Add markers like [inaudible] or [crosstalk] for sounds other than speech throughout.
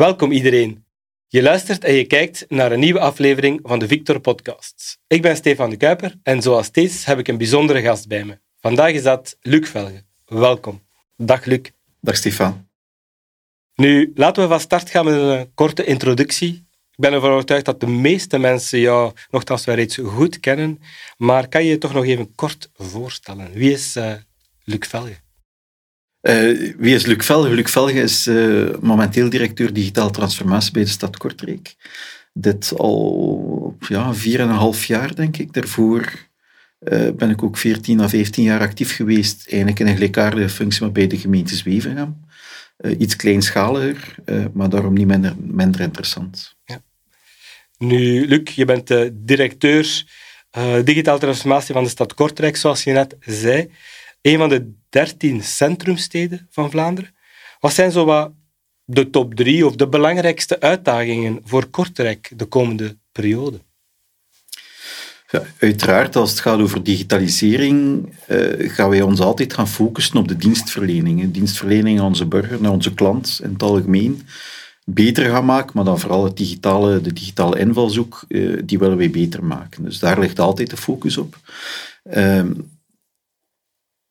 Welkom iedereen. Je luistert en je kijkt naar een nieuwe aflevering van de Victor Podcast. Ik ben Stefan de Kuiper en zoals steeds heb ik een bijzondere gast bij me. Vandaag is dat Luc Velge. Welkom. Dag Luc. Dag Stefan. Nu, laten we van start gaan met een korte introductie. Ik ben ervan overtuigd dat de meeste mensen jou nogthans wel reeds goed kennen, maar kan je je toch nog even kort voorstellen? Wie is uh, Luc Velge? Uh, wie is Luc Velge? Luc Velge is uh, momenteel directeur digitaal transformatie bij de stad Kortrijk. Dit al ja, vier en een half jaar, denk ik. Daarvoor uh, ben ik ook 14 à 15 jaar actief geweest, eigenlijk in een gelijkaardige functie, maar bij de gemeente Zwevenham. iets kleinschaliger, maar daarom niet minder, minder interessant. Ja. Nu, Luc, je bent de directeur digitaal transformatie van de stad Kortrijk, zoals je net zei een van de dertien centrumsteden van Vlaanderen. Wat zijn zo wat de top drie of de belangrijkste uitdagingen voor Kortrijk de komende periode? Uiteraard, als het gaat over digitalisering, uh, gaan wij ons altijd gaan focussen op de dienstverlening. Dienstverlening aan onze burger, naar onze klant in het algemeen, beter gaan maken, maar dan vooral het digitale, de digitale invalshoek, uh, die willen wij beter maken. Dus daar ligt altijd de focus op. Uh,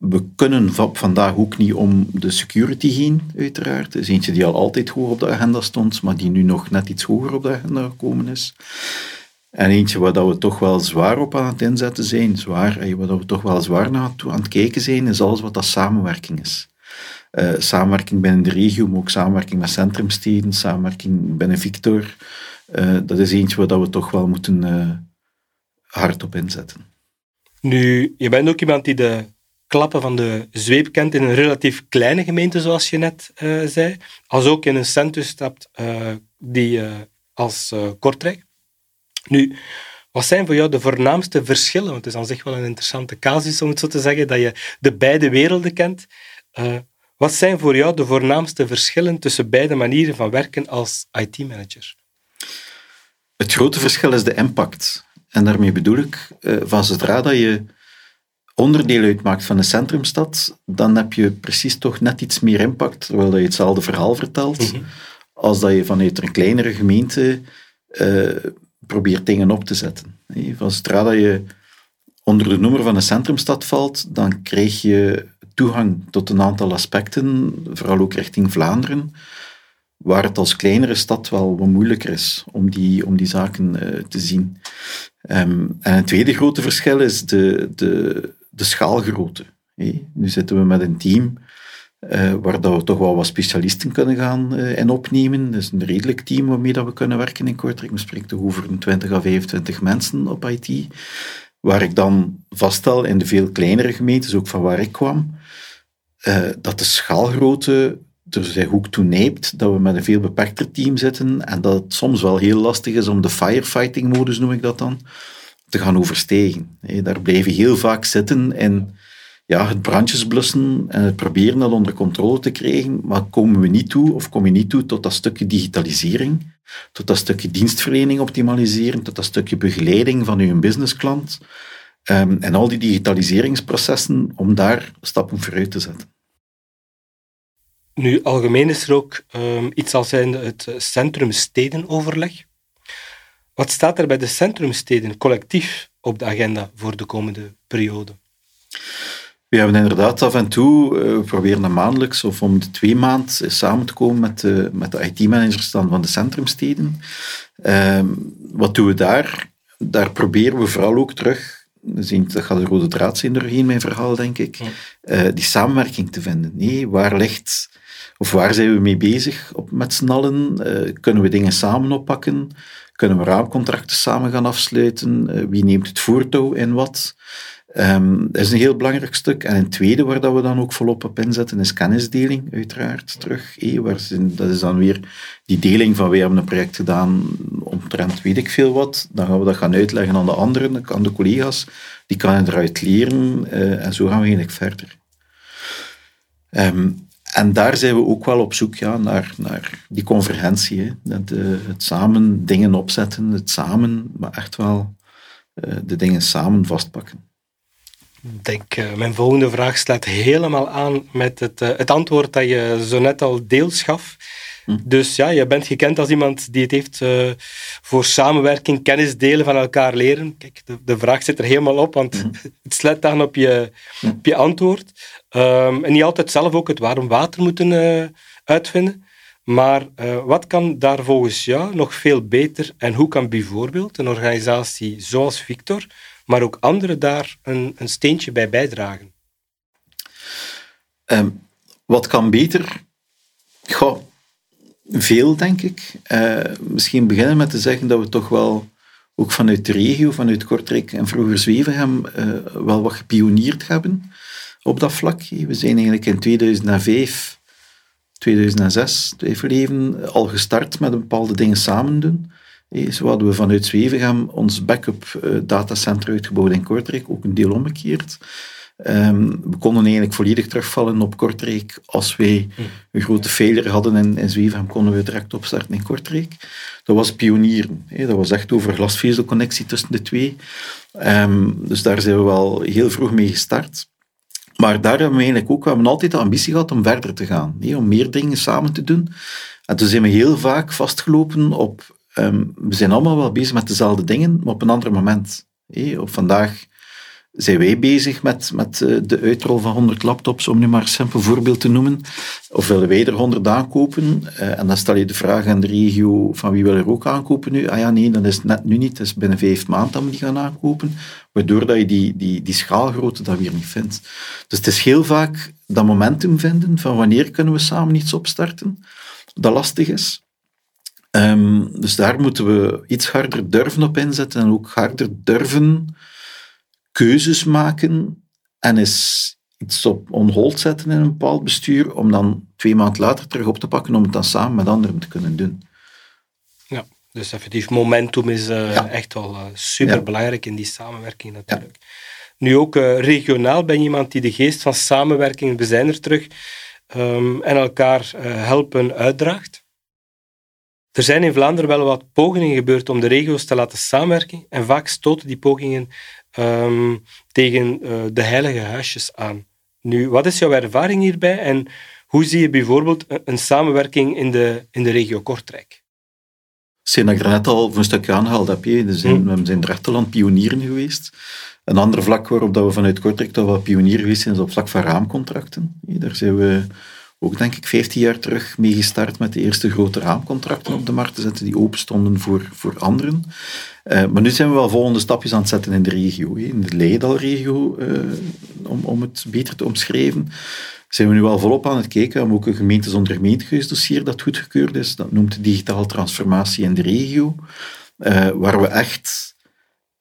we kunnen vandaag ook niet om de security heen, uiteraard. Dat is eentje die al altijd hoog op de agenda stond, maar die nu nog net iets hoger op de agenda gekomen is. En eentje waar we toch wel zwaar op aan het inzetten zijn, zwaar, eh, waar we toch wel zwaar naar aan het kijken zijn, is alles wat dat samenwerking is. Uh, samenwerking binnen de regio, maar ook samenwerking met centrumsteden, samenwerking binnen Victor. Uh, dat is eentje waar we toch wel moeten uh, hard op inzetten. Nu, je bent ook iemand die de klappen van de zweep kent in een relatief kleine gemeente, zoals je net uh, zei, als ook in een centrumstad uh, die, uh, als Kortrijk. Nu, wat zijn voor jou de voornaamste verschillen? Want het is aan zich wel een interessante casus, om het zo te zeggen, dat je de beide werelden kent. wat zijn voor jou de voornaamste verschillen tussen beide manieren van werken als IT-manager? Het grote verschil is de impact. En daarmee bedoel ik, van zodra dat je onderdeel uitmaakt van een centrumstad, dan heb je precies toch net iets meer impact, terwijl je hetzelfde verhaal vertelt, mhm. als dat je vanuit een kleinere gemeente uh, probeert dingen op te zetten. Van zodra dat je onder de noemer van een centrumstad valt, dan krijg je toegang tot een aantal aspecten, vooral ook richting Vlaanderen, waar het als kleinere stad wel wat moeilijker is om die, om die zaken uh, te zien. Um, en een tweede grote verschil is de, de, de schaalgrootte. Nu zitten we met een team uh, waar dat we toch wel wat specialisten kunnen gaan uh, in opnemen. Dat is een redelijk team waarmee we kunnen werken in Kortrijk. We spreken toch over een 20 à 25 mensen op IT. Waar ik dan vaststel in de veel kleinere gemeentes, ook van waar ik kwam, uh, dat de schaalgrootte er zich ook toe neemt dat we met een veel beperkter team zitten en dat het soms wel heel lastig is om de firefighting-modus, noem ik dat dan, te gaan overstegen. Daar je heel vaak zitten en ja, het brandjes blussen en het proberen dat onder controle te krijgen, maar komen we niet toe, of kom je niet toe tot dat stukje digitalisering, tot dat stukje dienstverlening optimaliseren, tot dat stukje begeleiding van uw businessklant um, en al die digitaliseringsprocessen om daar stappen vooruit te zetten. Nu, algemeen is er ook um, iets als het centrum-stedenoverleg. Wat staat er bij de centrumsteden collectief op de agenda voor de komende periode? We hebben inderdaad af en toe, uh, we proberen maandelijks of om de twee maanden samen te komen met de, met de IT-managers van de centrumsteden. Uh, wat doen we daar? Daar proberen we vooral ook terug, dat gaat de rode draad zijn doorheen mijn verhaal, denk ik, uh, die samenwerking te vinden. Nee, waar ligt, of waar zijn we mee bezig op, met z'n allen? Uh, kunnen we dingen samen oppakken? Kunnen we raamcontracten samen gaan afsluiten? Eh, wie neemt het voortouw in wat? Um, dat is een heel belangrijk stuk. En een tweede waar dat we dan ook volop op inzetten is kennisdeling, uiteraard, terug. Eh, waar dat is dan weer die deling van, wij hebben een project gedaan omtrent weet ik veel wat. Dan gaan we dat gaan uitleggen aan de anderen, aan de collega's. Die kunnen eruit leren uh, en zo gaan we eigenlijk verder. Um, en daar zijn we ook wel op zoek ja, naar, naar die convergentie. Dat, uh, het samen dingen opzetten, het samen, maar echt wel uh, de dingen samen vastpakken. Denk, uh, mijn volgende vraag sluit helemaal aan met het, het antwoord dat je zo net al deels gaf. Hm. Dus ja, je bent gekend als iemand die het heeft uh, voor samenwerking, kennis delen, van elkaar leren. Kijk, de, de vraag zit er helemaal op, want Hm. [laughs] het sluit dan op je, op je antwoord. Um, en niet altijd zelf ook het warm water moeten uh, uitvinden. Maar uh, wat kan daar volgens jou nog veel beter en hoe kan bijvoorbeeld een organisatie zoals Victor, maar ook anderen daar een, een steentje bij bijdragen? Um, wat kan beter? Goh, veel denk ik. Uh, misschien beginnen met te zeggen dat we toch wel ook vanuit de regio, vanuit Kortrijk en vroeger Zwevenham, uh, wel wat gepioneerd hebben op dat vlak. We zijn eigenlijk in 2005 2006, twijfeleven, al gestart met bepaalde dingen samen doen. Zo hadden we vanuit Zwevegem ons backup datacenter uitgebouwd in Kortrijk, ook een deel omgekeerd. Um, we konden eigenlijk volledig terugvallen op Kortrijk. Als wij een grote failure hadden in, in Zwevegem, konden we direct opstarten in Kortrijk. Dat was pionieren. Dat was echt over glasvezelconnectie tussen de twee. Um, dus daar zijn we wel heel vroeg mee gestart. Maar daar hebben we eigenlijk ook we hebben altijd de ambitie gehad om verder te gaan, om meer dingen samen te doen. En toen zijn we heel vaak vastgelopen op, um, we zijn allemaal wel bezig met dezelfde dingen, maar op een ander moment. Op vandaag zijn wij bezig met, met uh, de uitrol van 100 laptops, om nu maar een simpel voorbeeld te noemen. Of willen wij er 100 aankopen? Uh, en dan stel je de vraag aan de regio van wie wil er ook aankopen nu? Ah ja, nee, dat is net nu niet. Het is binnen vijf maanden dat we die gaan aankopen. Waardoor dat je die, die, die schaalgrootte dan weer niet vindt. Dus het is heel vaak dat momentum vinden van wanneer kunnen we samen iets opstarten, dat lastig is. Um, dus daar moeten we iets harder durven op inzetten en ook harder durven keuzes maken en eens iets op on hold zetten in een bepaald bestuur, om dan twee maanden later terug op te pakken om het dan samen met anderen te kunnen doen. Ja, dus effectief momentum is uh, ja. echt wel uh, superbelangrijk ja. in die samenwerking natuurlijk. Ja. Nu ook uh, regionaal ben je iemand die de geest van samenwerking, we zijn er terug, um, en elkaar helpen uitdraagt. Er zijn in Vlaanderen wel wat pogingen gebeurd om de regio's te laten samenwerken en vaak stoten die pogingen um, tegen uh, de heilige huisjes aan. Nu, wat is jouw ervaring hierbij en hoe zie je bijvoorbeeld een, samenwerking in de, in de regio Kortrijk? Zijn dat ik er net al voor een stukje aangehaald heb. Je. Er zijn. We zijn rechterland pionieren geweest. Een ander vlak waarop dat we vanuit Kortrijk toch wel pionier geweest zijn, is op vlak van raamcontracten. Daar zijn we ook denk ik 15 jaar terug mee gestart met de eerste grote raamcontracten op de markt te zetten die open stonden voor, voor anderen. Uh, maar nu zijn we wel volgende stapjes aan het zetten in de regio. In de Leidal-regio, uh, om, om het beter te omschrijven, zijn we nu wel volop aan het kijken. We hebben ook een gemeente zonder gemeentehuisdossier dat goedgekeurd is. Dat noemt digitale transformatie in de regio. Uh, waar we echt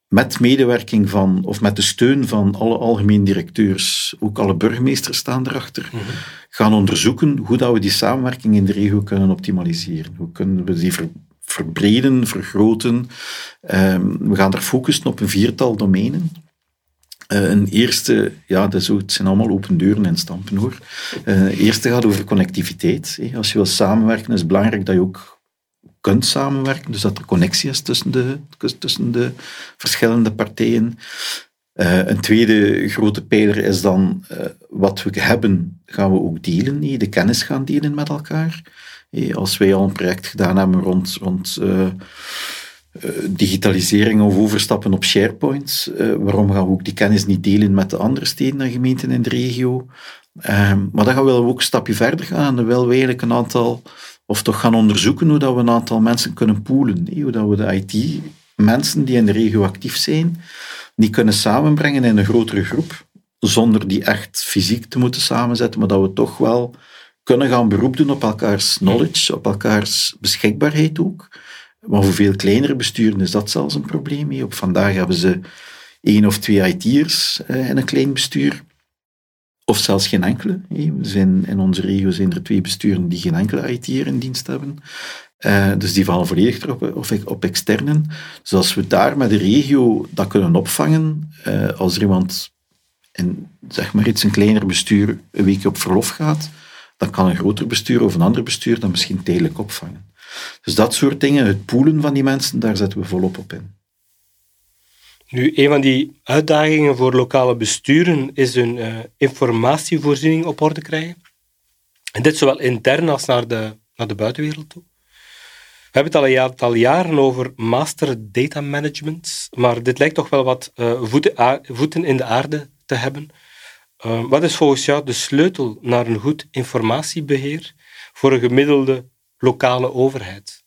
met medewerking van, of met de steun van alle algemeen directeurs, ook alle burgemeesters staan erachter, mm -hmm. gaan onderzoeken hoe dat we die samenwerking in de regio kunnen optimaliseren. Hoe kunnen we die ver, verbreden, vergroten. Um, we gaan er focussen op een viertal domeinen. Uh, een eerste, ja, dat is, het zijn allemaal open deuren en stampen hoor. Uh, eerste gaat over connectiviteit. Als je wil samenwerken, is het belangrijk dat je ook kunt samenwerken, dus dat er connectie is tussen de, tussen de verschillende partijen. Uh, een tweede grote pijler is dan uh, wat we hebben, gaan we ook delen, de kennis gaan delen met elkaar. Als wij al een project gedaan hebben rond, rond uh, digitalisering of overstappen op SharePoint, waarom gaan we ook die kennis niet delen met de andere steden en gemeenten in de regio? maar dan gaan we ook een stapje verder gaan en dan willen we eigenlijk een aantal of toch gaan onderzoeken hoe dat we een aantal mensen kunnen poolen. Hoe dat we de IT-mensen die in de regio actief zijn, die kunnen samenbrengen in een grotere groep, zonder die echt fysiek te moeten samenzetten, maar dat we toch wel kunnen gaan beroep doen op elkaars knowledge, op elkaars beschikbaarheid ook. Maar voor veel kleinere besturen is dat zelfs een probleem. Op vandaag hebben ze één of twee IT'ers in een klein bestuur. Of zelfs geen enkele. Zijn, in onze regio zijn er twee besturen die geen enkele IT'er in dienst hebben. Uh, dus die vallen volledig op, op, op externen. Dus als we daar met de regio dat kunnen opvangen, uh, als er iemand in zeg maar iets een kleiner bestuur een week op verlof gaat, dan kan een groter bestuur of een ander bestuur dat misschien tijdelijk opvangen. Dus dat soort dingen, het poelen van die mensen, daar zetten we volop op in. Nu, een van die uitdagingen voor lokale besturen is hun uh, informatievoorziening op orde krijgen. En dit zowel intern als naar de, naar de buitenwereld toe. We hebben het al een aantal jaren over master data management, maar dit lijkt toch wel wat uh, voeten, voeten, in de aarde te hebben. Uh, wat is volgens jou de sleutel naar een goed informatiebeheer voor een gemiddelde lokale overheid?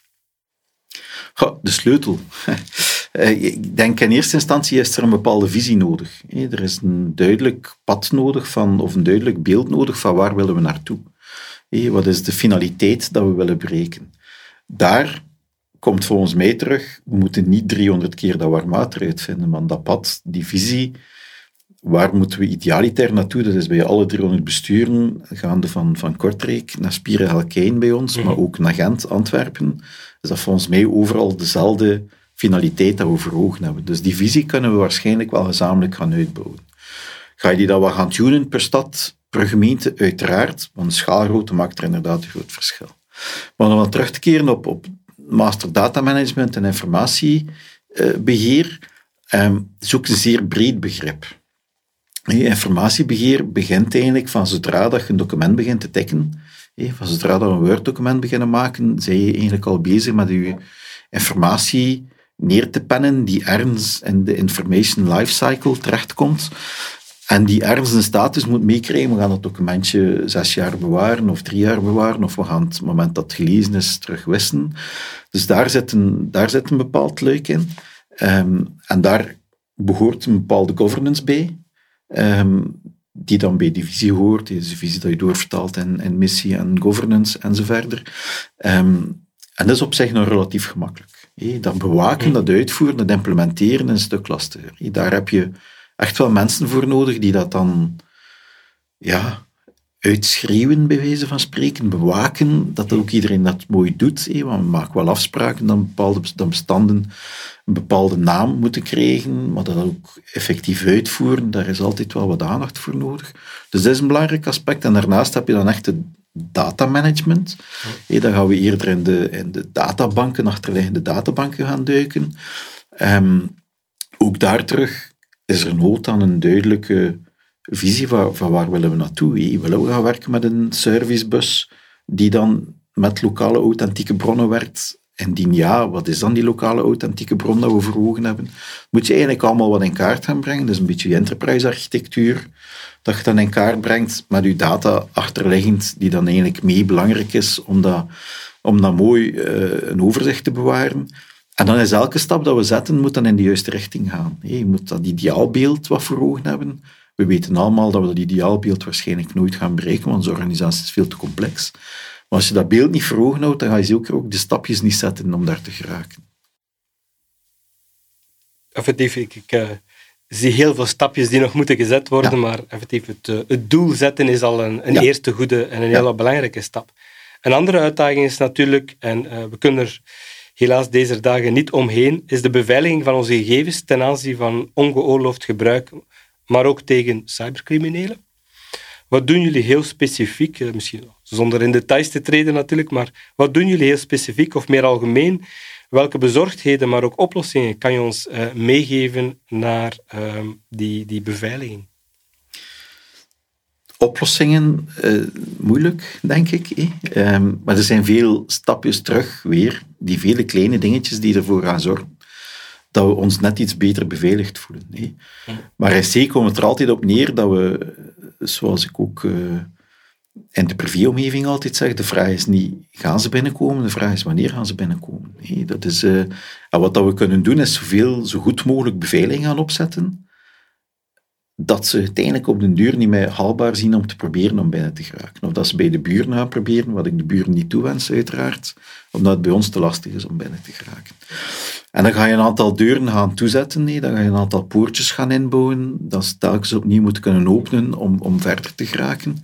de sleutel. [laughs] Eh, ik denk in eerste instantie is er een bepaalde visie nodig. Er is een duidelijk pad nodig van, of een duidelijk beeld nodig van waar willen we naartoe. Wat is de finaliteit dat we willen bereiken? Daar komt volgens mij terug, we moeten niet 300 keer dat warm water uitvinden, maar dat pad, die visie, waar moeten we idealiter naartoe? Dat is bij alle 300 besturen, gaande van, van Kortrijk naar Spieren bij ons, maar mhm. ook naar Gent, Antwerpen. Is dat volgens mij overal dezelfde finaliteit dat we voor ogen hebben. Dus die visie kunnen we waarschijnlijk wel gezamenlijk gaan uitbouwen. Ga je die dan wat gaan tunen per stad, per gemeente? Uiteraard, want schaalgrootte maakt er inderdaad een groot verschil. Maar om dan terug te keren op, op master data management en informatiebeheer, eh, ook een zeer breed begrip. Informatiebeheer begint eigenlijk van zodra dat je een document begint te tikken, van zodra dat we een Word-document beginnen maken, zijn je eigenlijk al bezig met je informatie neer te pennen die ergens in de information lifecycle terechtkomt. En die ergens een status moet meekrijgen. We gaan dat documentje zes jaar bewaren of drie jaar bewaren, of we gaan het moment dat het gelezen is terugwissen. Dus daar zit een, daar zit een bepaald luik in. Ehm, en daar behoort een bepaalde governance bij, ehm, die dan bij die visie hoort. Die visie dat je doorvertaalt in, in missie en governance enzovoort. Um, en dat is op zich nog relatief gemakkelijk. Dat bewaken, dat uitvoeren, dat implementeren een stuk lastiger. Daar heb je echt wel mensen voor nodig die dat dan ja, uitschreeuwen, bij wijze van spreken, bewaken, dat ook iedereen dat mooi doet. Want we maken wel afspraken dat bepaalde bestanden een bepaalde naam moeten krijgen, maar dat ook effectief uitvoeren, daar is altijd wel wat aandacht voor nodig. Dus dat is een belangrijk aspect. En daarnaast heb je dan echt het datamanagement. Ja. Dan gaan we eerder in de, in de databanken, achterliggende databanken gaan duiken. Um, ook daar terug is er nood aan een duidelijke visie van, van waar willen we naartoe. Willen we gaan werken met een servicebus die dan met lokale authentieke bronnen werkt? Indien ja, wat is dan die lokale authentieke bron dat we voor ogen hebben? Moet je eigenlijk allemaal wat in kaart gaan brengen. Dat is een beetje je enterprise architectuur dat je dan in kaart brengt met je data achterliggend, die dan eigenlijk mee belangrijk is om dat, om dat mooi uh, een overzicht te bewaren. En dan is elke stap dat we zetten, moet dan in de juiste richting gaan. Je moet dat ideaalbeeld wat voor ogen hebben. We weten allemaal dat we dat ideaalbeeld waarschijnlijk nooit gaan bereiken, want onze organisatie is veel te complex. Maar als je dat beeld niet voor ogen houdt, dan ga je zeker ook de stapjes niet zetten om daar te geraken. Effectief, ik, ik uh, zie heel veel stapjes die nog moeten gezet worden, maar effectief het, uh, het, doel zetten is al een, een eerste goede en een hele belangrijke stap. Een andere uitdaging is natuurlijk, en uh, we kunnen er helaas deze dagen niet omheen, is de beveiliging van onze gegevens ten aanzien van ongeoorloofd gebruik, maar ook tegen cybercriminelen. Wat doen jullie heel specifiek, eh, misschien zonder in details te treden natuurlijk, maar wat doen jullie heel specifiek of meer algemeen? Welke bezorgdheden, maar ook oplossingen kan je ons uh, meegeven naar uh, die, die beveiliging? Oplossingen, uh, moeilijk, denk ik. Eh? Um, maar er zijn veel stapjes terug weer, die vele kleine dingetjes die ervoor gaan zorgen dat we ons net iets beter beveiligd voelen. Nee. Maar in C komt het er altijd op neer dat we, zoals ik ook in de privéomgeving altijd zeg, de vraag is niet gaan ze binnenkomen, de vraag is wanneer gaan ze binnenkomen. Nee, dat is, uh, en wat dat we kunnen doen is zoveel, zo goed mogelijk beveiliging gaan opzetten, dat ze uiteindelijk op den duur niet meer haalbaar zien om te proberen om binnen te geraken. Of dat ze bij de buren gaan proberen, wat ik de buren niet toewens uiteraard, omdat het bij ons te lastig is om binnen te geraken. En dan ga je een aantal deuren gaan toezetten, nee, dan ga je een aantal poortjes gaan inbouwen, dat ze telkens opnieuw moeten kunnen openen om, om verder te geraken.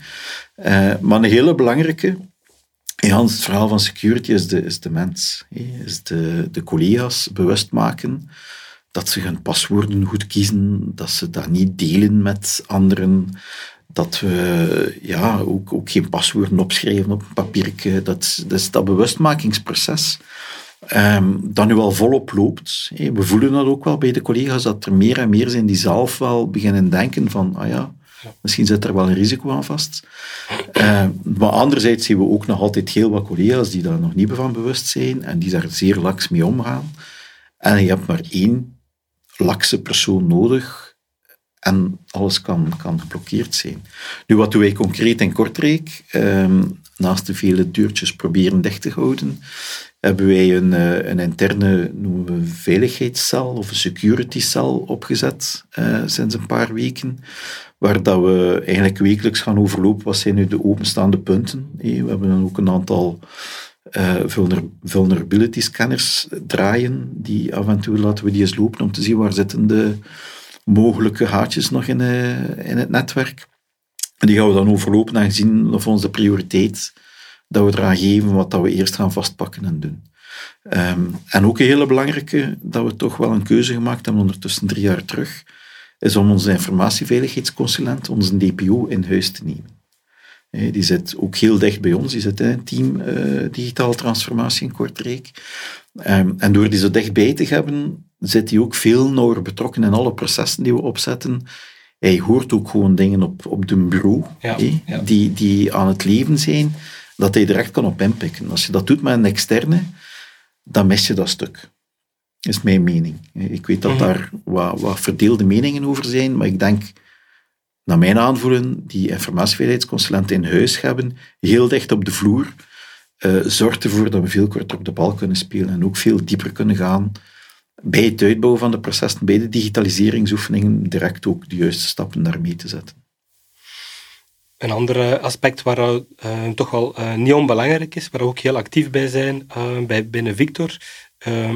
Uh, maar een hele belangrijke, in het verhaal van security is de, is de mens, is de, de collega's bewust maken dat ze hun paswoorden goed kiezen, dat ze dat niet delen met anderen, dat we ja, ook, ook geen paswoorden opschrijven op een papiertje. Dat, dat is dat bewustmakingsproces um, dat nu al volop loopt. We voelen dat ook wel bij de collega's, dat er meer en meer zijn die zelf wel beginnen denken van, ah ja, Misschien zit er wel een risico aan vast. Uh, maar anderzijds zien we ook nog altijd heel wat collega's die daar nog niet van bewust zijn en die daar zeer laks mee omgaan. En je hebt maar één lakse persoon nodig en alles kan, kan geblokkeerd zijn. Nu, wat doen wij concreet in Kortrijk? Ehm, naast de vele deurtjes proberen dicht te houden, hebben wij een, eh, een interne noemen we veiligheidscel of een security cel opgezet uh, sinds een paar weken, waar dat we eigenlijk wekelijks gaan overlopen wat zijn nu de openstaande punten. We hebben dan ook een aantal uh, vulnerability scanners draaien, die af en toe laten we die eens lopen om te zien waar zitten de mogelijke haatjes nog in, in het netwerk. En die gaan we dan overlopen en zien of onze prioriteit dat we eraan geven wat dat we eerst gaan vastpakken en doen. Ehm, en ook een hele belangrijke, dat we toch wel een keuze gemaakt hebben ondertussen drie jaar terug, is om onze informatieveiligheidsconsulent, onze DPO, in huis te nemen. Die zit ook heel dicht bij ons, die zit in het team uh, digitale transformatie in Kortrijk. Um, en door die zo dichtbij te hebben, zit hij ook veel nauwer betrokken in alle processen die we opzetten. Hij hoort ook gewoon dingen op, op de bureau, Die, die aan het leven zijn dat hij direct kan op inpikken. Als je dat doet met een externe, dan mis je dat stuk. Dat is mijn mening. Ik weet dat mhm. daar wat, wat verdeelde meningen over zijn, maar ik denk, naar mijn aanvoelen, die informatieveiligheidsconsulenten in huis hebben, heel dicht op de vloer, uh, zorgt ervoor dat we veel korter op de bal kunnen spelen en ook veel dieper kunnen gaan bij het uitbouwen van de processen, bij de digitaliseringsoefeningen, direct ook de juiste stappen daarmee te zetten. Een ander aspect waar uh, toch wel uh, niet onbelangrijk is, waar we ook heel actief bij zijn bij, binnen Victor.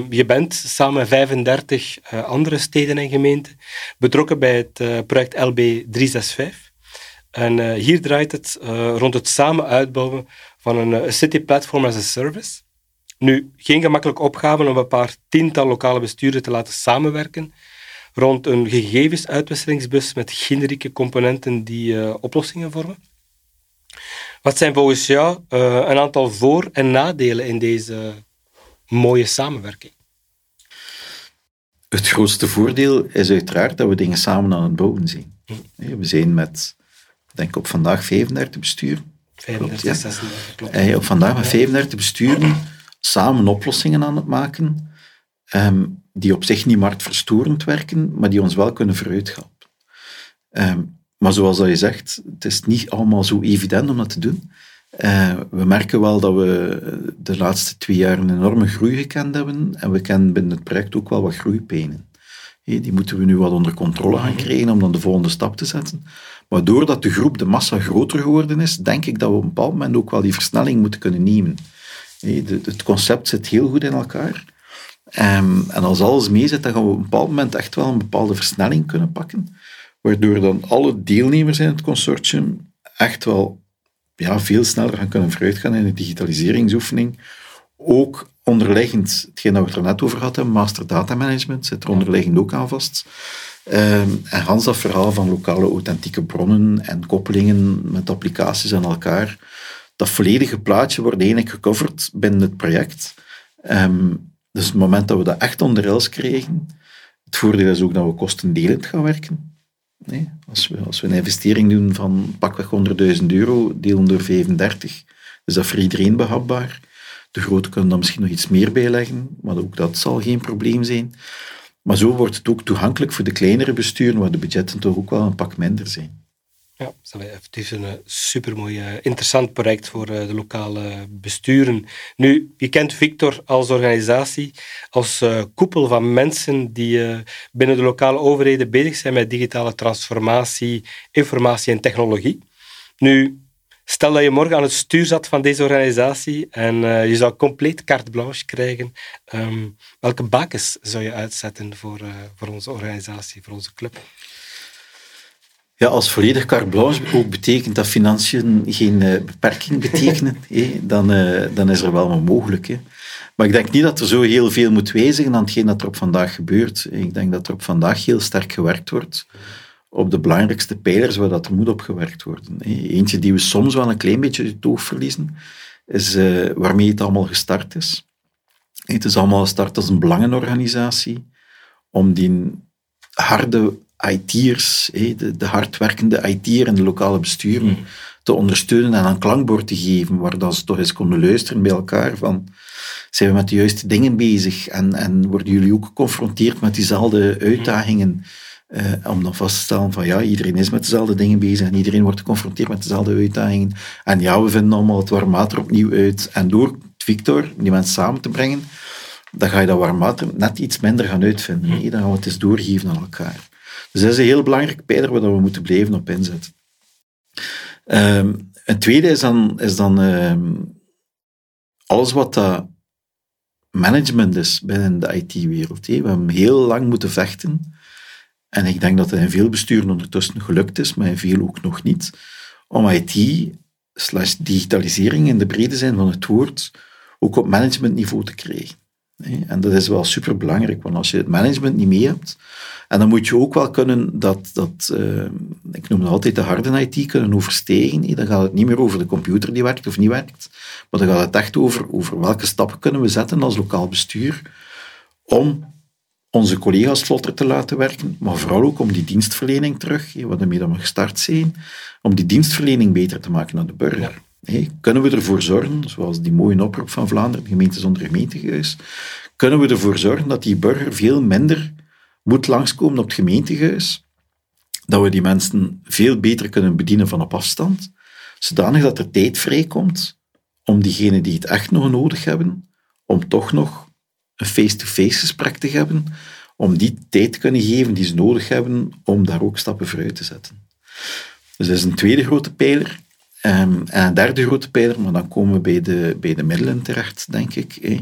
Je bent samen met 35 andere steden en gemeenten betrokken bij het project LB 365. En hier draait het rond het samen uitbouwen van een City Platform as a Service. Nu, geen gemakkelijke opgave om een paar tiental lokale besturen te laten samenwerken rond een gegevensuitwisselingsbus met generieke componenten die oplossingen vormen. Wat zijn volgens jou een aantal voor- en nadelen in deze mooie samenwerking? Het grootste voordeel is uiteraard dat we dingen samen aan het bouwen zijn. Hm. We zijn met, denk ik op vandaag 35 besturen. 35, klopt, 36, klopt. Op vandaag met 35 besturen samen oplossingen aan het maken. Um, die op zich niet marktverstorend werken, maar die ons wel kunnen vooruithelpen. Um, maar zoals dat je zegt, het is niet allemaal zo evident om dat te doen. Uh, we merken wel dat we de laatste twee jaar een enorme groei gekend hebben en we kennen binnen het project ook wel wat groeipijnen. Die moeten we nu wat onder controle gaan krijgen om dan de volgende stap te zetten. Maar doordat de groep, de massa groter geworden is, denk ik dat we op een bepaald moment ook wel die versnelling moeten kunnen nemen. Het concept zit heel goed in elkaar. Um, en als alles mee zit, dan gaan we op een bepaald moment echt wel een bepaalde versnelling kunnen pakken, waardoor dan alle deelnemers in het consortium echt wel ja, veel sneller gaan kunnen vooruitgaan in de digitaliseringsoefening. Ook onderliggend, hetgeen dat we het er net over hadden, master data management, zit er onderliggend ook aan vast. Um, en Hans dat verhaal van lokale authentieke bronnen en koppelingen met applicaties aan elkaar, dat volledige plaatje wordt eigenlijk gecoverd binnen het project. Um, dus het moment dat we dat echt onder rails kregen, het voordeel is ook dat we kostendelend gaan werken. Nee, als, we, als we een investering doen van pakweg 100.000 euro, delen door 35, is dat voor iedereen behapbaar. De grote kunnen dan misschien nog iets meer bijleggen, maar ook dat zal geen probleem zijn. Maar zo wordt het ook toegankelijk voor de kleinere besturen, waar de budgetten toch ook wel een pak minder zijn. Ja, het is een eh, supermooi, uh, interessant project voor uh, de lokale besturen. Nu, je kent Victor als organisatie, als koepel van mensen die binnen de lokale overheden bezig zijn met digitale transformatie, informatie en technologie. Nu, stel dat je morgen aan het stuur zat van deze organisatie en je zou compleet carte blanche krijgen. Um, welke bakens zou je uitzetten voor, voor onze organisatie, voor onze club? Ja, als volledig carte blanche ook betekent dat financiën geen uh, beperking betekenen, [laughs] dan, uh, dan is er wel wat mogelijk. Maar ik denk niet dat er zo heel veel moet wijzigen aan hetgeen dat er op vandaag gebeurt. Ik denk dat er op vandaag heel sterk gewerkt wordt op de belangrijkste pijlers waar dat er moet op gewerkt worden. Eentje die we soms wel een klein beetje uit het oog verliezen, is uh, waarmee het allemaal gestart is. Het is allemaal gestart als een belangenorganisatie om die harde IT'ers, de, de hardwerkende IT'er en de lokale besturen, Mm. te ondersteunen en een klankbord te geven, waar dat ze toch eens konden luisteren bij elkaar van zijn we met de juiste dingen bezig en, en worden jullie ook geconfronteerd met diezelfde uitdagingen eh, om dan vast te stellen van ja, iedereen is met dezelfde dingen bezig en iedereen wordt geconfronteerd met dezelfde uitdagingen en ja, we vinden allemaal het warm water opnieuw uit en door Victor, die mensen samen te brengen, dan ga je dat warm water net iets minder gaan uitvinden. Nee, dan gaan we het eens doorgeven aan elkaar. Dus dat is een heel belangrijk pijler waar we moeten blijven op inzetten. Ehm, een tweede is dan, is dan ehm, alles wat dat management is binnen de IT-wereld. We hebben heel lang moeten vechten. En ik denk dat het in veel besturen ondertussen gelukt is, maar in veel ook nog niet, om IT slash digitalisering in de brede zin van het woord ook op managementniveau te krijgen. En dat is wel superbelangrijk, want als je het management niet mee hebt, en dan moet je ook wel kunnen dat, dat uh, ik noem het altijd de harde IT, kunnen overstegen. Dan gaat het niet meer over de computer die werkt of niet werkt, maar dan gaat het echt over, over welke stappen kunnen we zetten als lokaal bestuur om onze collega's vlotter te laten werken, maar vooral ook om die dienstverlening terug, wat ermee dan we gestart zijn, om die dienstverlening beter te maken aan de burger. Kunnen we ervoor zorgen, zoals die mooie oproep van Vlaanderen, gemeente zonder gemeentehuis, kunnen we ervoor zorgen dat die burger veel minder moet langskomen op het gemeentehuis, dat we die mensen veel beter kunnen bedienen van op afstand, zodanig dat er tijd vrijkomt om diegenen die het echt nog nodig hebben, om toch nog een face-to-face gesprek te hebben, om die tijd te kunnen geven die ze nodig hebben om daar ook stappen vooruit te zetten. Dus dat is een tweede grote pijler. Um, en een derde grote pijler, maar dan komen we bij de, bij de middelen terecht, denk ik, eh,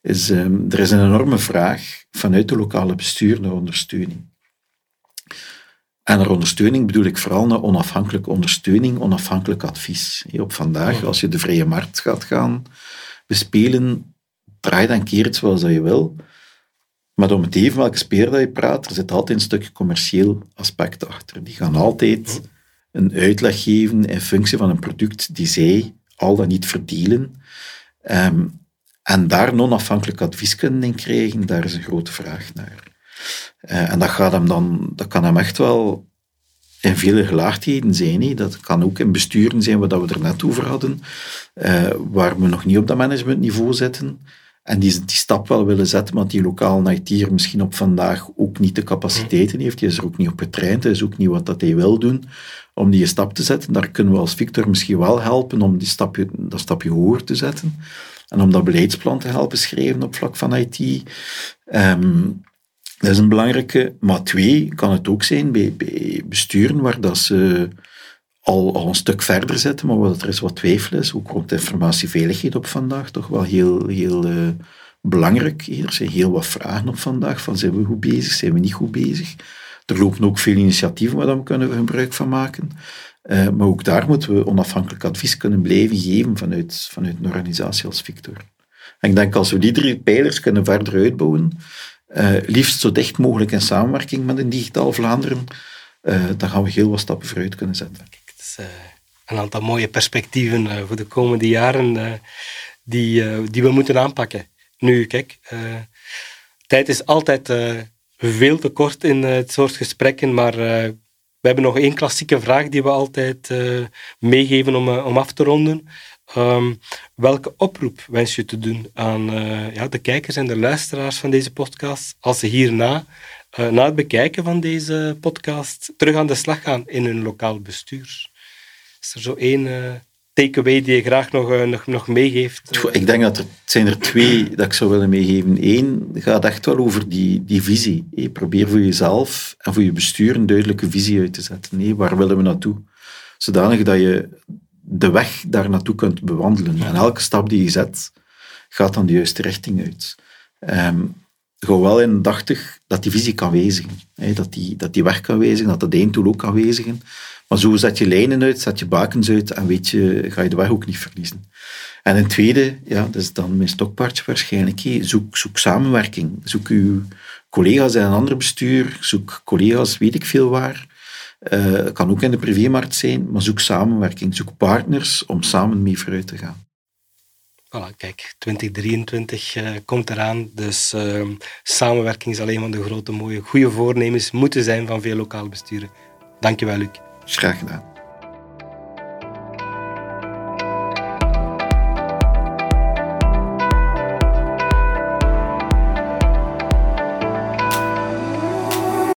is um, er is een enorme vraag vanuit de lokale bestuur naar ondersteuning. En naar ondersteuning bedoel ik vooral naar onafhankelijke ondersteuning, onafhankelijk advies. Op vandaag, als je de vrije markt gaat gaan bespelen, draai dan keer het zoals dat je wil. Maar om het even welke speler dat je praat, er zit altijd een stukje commercieel aspect achter. Die gaan altijd een uitleg geven in functie van een product die zij al dan niet verdienen. Um, en daar non-afhankelijk advies kunnen in krijgen, daar is een grote vraag naar. Uh, en dat, gaat hem dan, dat kan hem echt wel in vele gelaagdheden zijn. Dat kan ook in besturen zijn, wat we er net over hadden, uh, waar we nog niet op dat managementniveau zitten. En die, die stap wel willen zetten, want die lokaal IT'er misschien op vandaag ook niet de capaciteiten heeft. Die is er ook niet op getraind, hij is ook niet wat dat hij wil doen om die stap te zetten. Daar kunnen we als Victor misschien wel helpen om die stapje, dat stapje hoger te zetten. En om dat beleidsplan te helpen schrijven op vlak van IT. Um, dat is een belangrijke. Maar twee, kan het ook zijn bij besturen waar dat ze al, al een stuk verder zitten, maar waar er is wat twijfel is. Ook rond informatieveiligheid op vandaag toch wel heel, heel uh, belangrijk. Er zijn heel wat vragen op vandaag. Van zijn we goed bezig, zijn we niet goed bezig? Er lopen ook veel initiatieven waar we kunnen gebruik van maken. Uh, maar ook daar moeten we onafhankelijk advies kunnen blijven geven vanuit, vanuit een organisatie als Victor. En ik denk als we die drie pijlers kunnen verder uitbouwen, uh, liefst zo dicht mogelijk in samenwerking met een digitaal Vlaanderen, dan gaan we heel wat stappen vooruit kunnen zetten. Is een aantal mooie perspectieven voor de komende jaren die, die we moeten aanpakken. Nu, kijk, tijd is altijd veel te kort in het soort gesprekken, maar we hebben nog één klassieke vraag die we altijd meegeven om, om af te ronden. Um, welke oproep wens je te doen aan ja, de kijkers en de luisteraars van deze podcast als ze hierna, na het bekijken van deze podcast, terug aan de slag gaan in hun lokaal bestuur? Is er zo één takeaway die je graag nog, uh, nog, nog meegeeft? Ik denk dat er zijn er twee dat ik zou willen meegeven. Eén gaat echt wel over die, die visie. Probeer voor jezelf en voor je bestuur een duidelijke visie uit te zetten. Hey, waar willen we naartoe? Zodanig dat je de weg daar naartoe kunt bewandelen. En elke stap die je zet, gaat dan de juiste richting uit. Um, gewoon wel indachtig dat die visie kan wezigen. Hey, dat, die, dat die weg kan wezigen, dat dat einddoel ook kan wezigen. Maar zo zet je lijnen uit, zet je bakens uit en weet je, ga je de weg ook niet verliezen. En een tweede, ja, dat is dan mijn stokpaardje waarschijnlijk, zoek, zoek samenwerking. Zoek uw collega's in een ander bestuur, zoek collega's weet ik veel waar. Uh, kan ook in de privémarkt zijn, maar zoek samenwerking, zoek partners om samen mee vooruit te gaan. Kijk, 2023 uh, komt eraan, dus uh, samenwerking is alleen maar de grote mooie, goede voornemens moeten zijn van veel lokale besturen. Dankjewel, Luc. Graag gedaan.